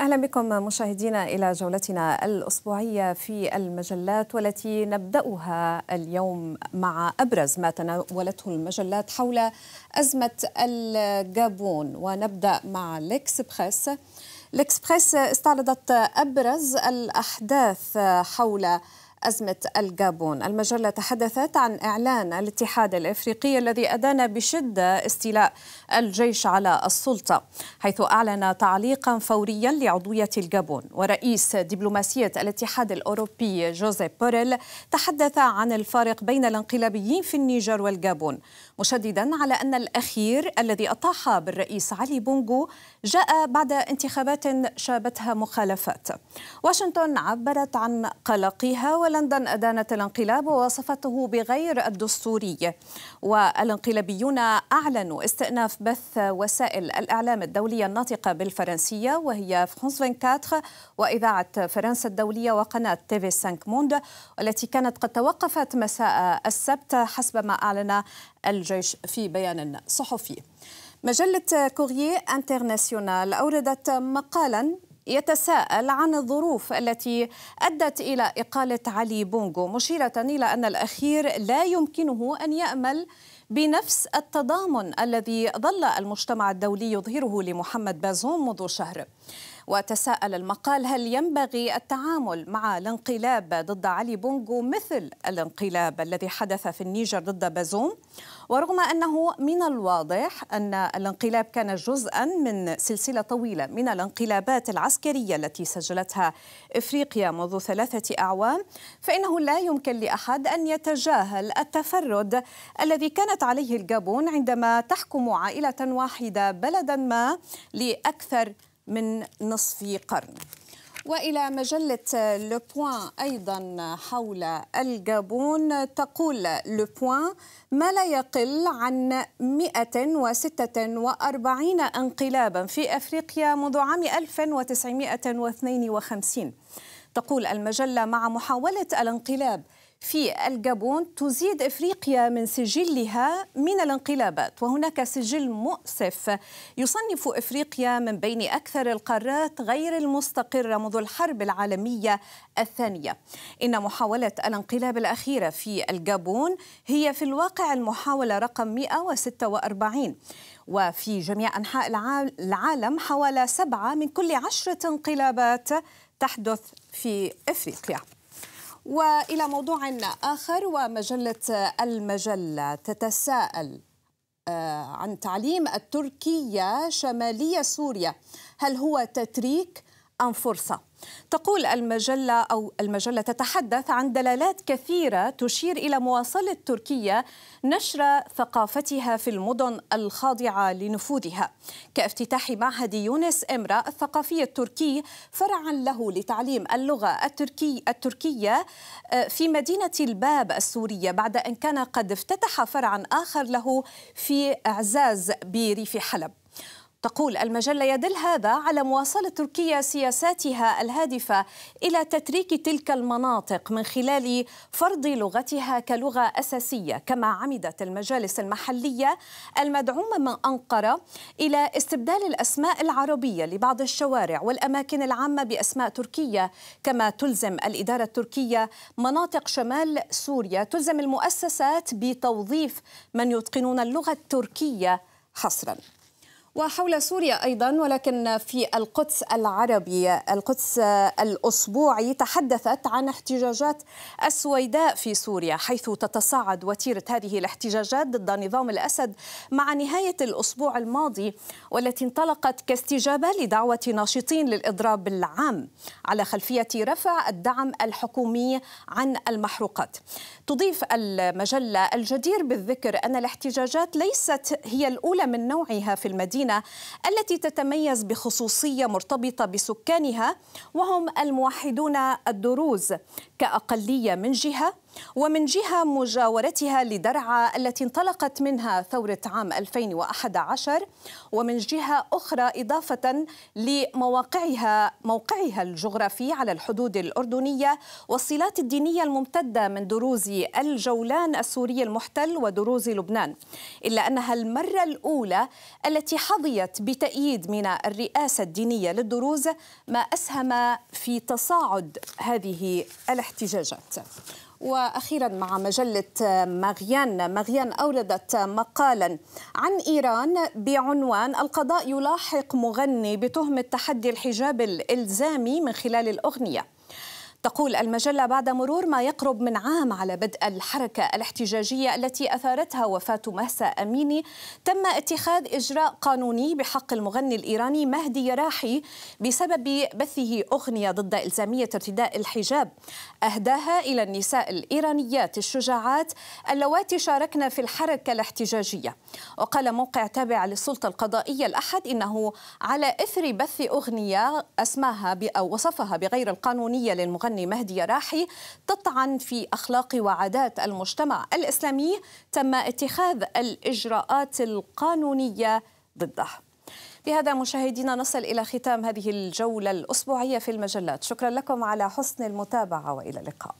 أهلا بكم مشاهدينا إلى جولتنا الأسبوعية في المجلات والتي نبدأها اليوم مع أبرز ما تناولته المجلات حول أزمة الجابون. ونبدأ مع ليكسبريس ليكسبريس استعرضت أبرز الأحداث حول أزمة الجابون. المجلة تحدثت عن إعلان الاتحاد الإفريقي الذي أدان بشدة استيلاء الجيش على السلطة حيث أعلن تعليقا فوريا لعضوية الجابون. ورئيس دبلوماسية الاتحاد الأوروبي جوزيف بوريل تحدث عن الفارق بين الانقلابيين في النيجر والجابون مشددا على أن الأخير الذي أطاح بالرئيس علي بونغو جاء بعد انتخابات شابتها مخالفات. واشنطن عبرت عن قلقها ولندن أدانت الانقلاب ووصفته بغير الدستوري. والانقلابيون أعلنوا استئناف بث وسائل الإعلام الدولية الناطقة بالفرنسية وهي فرانس 24 وإذاعة فرنسا الدولية وقناة TV5 Monde والتي كانت قد توقفت مساء السبت حسب ما أعلن الجيش في بيان صحفي. مجلة Courrier International أوردت مقالا يتساءل عن الظروف التي أدت إلى إقالة علي بونغو مشيرة إلى أن الأخير لا يمكنه أن يأمل بنفس التضامن الذي ظل المجتمع الدولي يظهره لمحمد بازوم منذ شهر. وتساءل المقال هل ينبغي التعامل مع الانقلاب ضد علي بونغو مثل الانقلاب الذي حدث في النيجر ضد بازوم ورغم أنه من الواضح أن الانقلاب كان جزءا من سلسلة طويلة من الانقلابات العسكرية التي سجلتها إفريقيا منذ ثلاثة أعوام فإنه لا يمكن لأحد أن يتجاهل التفرد الذي كانت عليه الجابون عندما تحكم عائلة واحدة بلدا ما لأكثر من نصف قرن. وإلى مجلة لو بوان أيضا حول الجابون تقول لو بوان ما لا يقل عن 146 انقلابا في أفريقيا منذ عام 1952 تقول المجلة مع محاولة الانقلاب في الجابون تزيد إفريقيا من سجلها من الانقلابات وهناك سجل مؤسف يصنف إفريقيا من بين أكثر القارات غير المستقرة منذ الحرب العالمية الثانية. إن محاولة الانقلاب الأخيرة في الجابون هي في الواقع المحاولة رقم 146 وفي جميع أنحاء العالم حوالي سبعة من كل عشرة انقلابات تحدث في إفريقيا. وإلى موضوع آخر ومجلة المجلة تتساءل عن تعليم التركية شمالية سوريا. هل هو تتريك أم فرصة؟ تقول المجلة أو المجلة تتحدث عن دلالات كثيرة تشير إلى مواصلة تركيا نشر ثقافتها في المدن الخاضعة لنفوذها. كافتتاح معهد يونس إمرا الثقافي التركي فرعا له لتعليم اللغة التركي التركية في مدينة الباب السورية بعد أن كان قد افتتح فرعا آخر له في إعزاز بريف حلب. تقول المجلة يدل هذا على مواصلة تركيا سياساتها الهادفة إلى تتريك تلك المناطق من خلال فرض لغتها كلغة أساسية كما عمدت المجالس المحلية المدعومة من أنقرة إلى استبدال الأسماء العربية لبعض الشوارع والأماكن العامة بأسماء تركية كما تلزم الإدارة التركية مناطق شمال سوريا تلزم المؤسسات بتوظيف من يتقنون اللغة التركية حصراً. وحول سوريا أيضا ولكن في القدس العربي القدس الأسبوعي تحدثت عن احتجاجات السويداء في سوريا حيث تتصاعد وتيرة هذه الاحتجاجات ضد نظام الأسد مع نهاية الأسبوع الماضي والتي انطلقت كاستجابة لدعوة ناشطين للإضراب العام على خلفية رفع الدعم الحكومي عن المحروقات. تضيف المجلة الجدير بالذكر أن الاحتجاجات ليست هي الأولى من نوعها في المدينة المدينة التي تتميز بخصوصية مرتبطة بسكانها وهم الموحدون الدروز. كأقلية من جهة ومن جهة مجاورتها لدرعا التي انطلقت منها ثورة عام 2011 ومن جهة أخرى إضافة لمواقعها موقعها الجغرافي على الحدود الأردنية والصلات الدينية الممتدة من دروز الجولان السوري المحتل ودروز لبنان إلا أنها المرة الأولى التي حظيت بتأييد من الرئاسة الدينية للدروز ما أسهم في تصاعد هذه الاحتجاجات وأخيرا مع مجلة مغيان مغيان أوردت مقالا عن إيران بعنوان القضاء يلاحق مغني بتهمة تحدي الحجاب الإلزامي من خلال الأغنية. تقول المجلة بعد مرور ما يقرب من عام على بدء الحركة الاحتجاجية التي أثارتها وفاة مهسا أميني تم اتخاذ إجراء قانوني بحق المغني الإيراني مهدي راحي بسبب بثه أغنية ضد إلزامية ارتداء الحجاب. أهداها إلى النساء الإيرانيات الشجاعات اللواتي شاركن في الحركة الاحتجاجية. وقال موقع تابع للسلطة القضائية الأحد إنه على إثر بث أغنية أسماها أو وصفها بغير القانونية للمغني المغني مهدي راحي تطعن في أخلاق وعادات المجتمع الإسلامي تم اتخاذ الإجراءات القانونية ضده. بهذا مشاهدينا نصل إلى ختام هذه الجولة الأسبوعية في المجلات، شكرا لكم على حسن المتابعة وإلى اللقاء.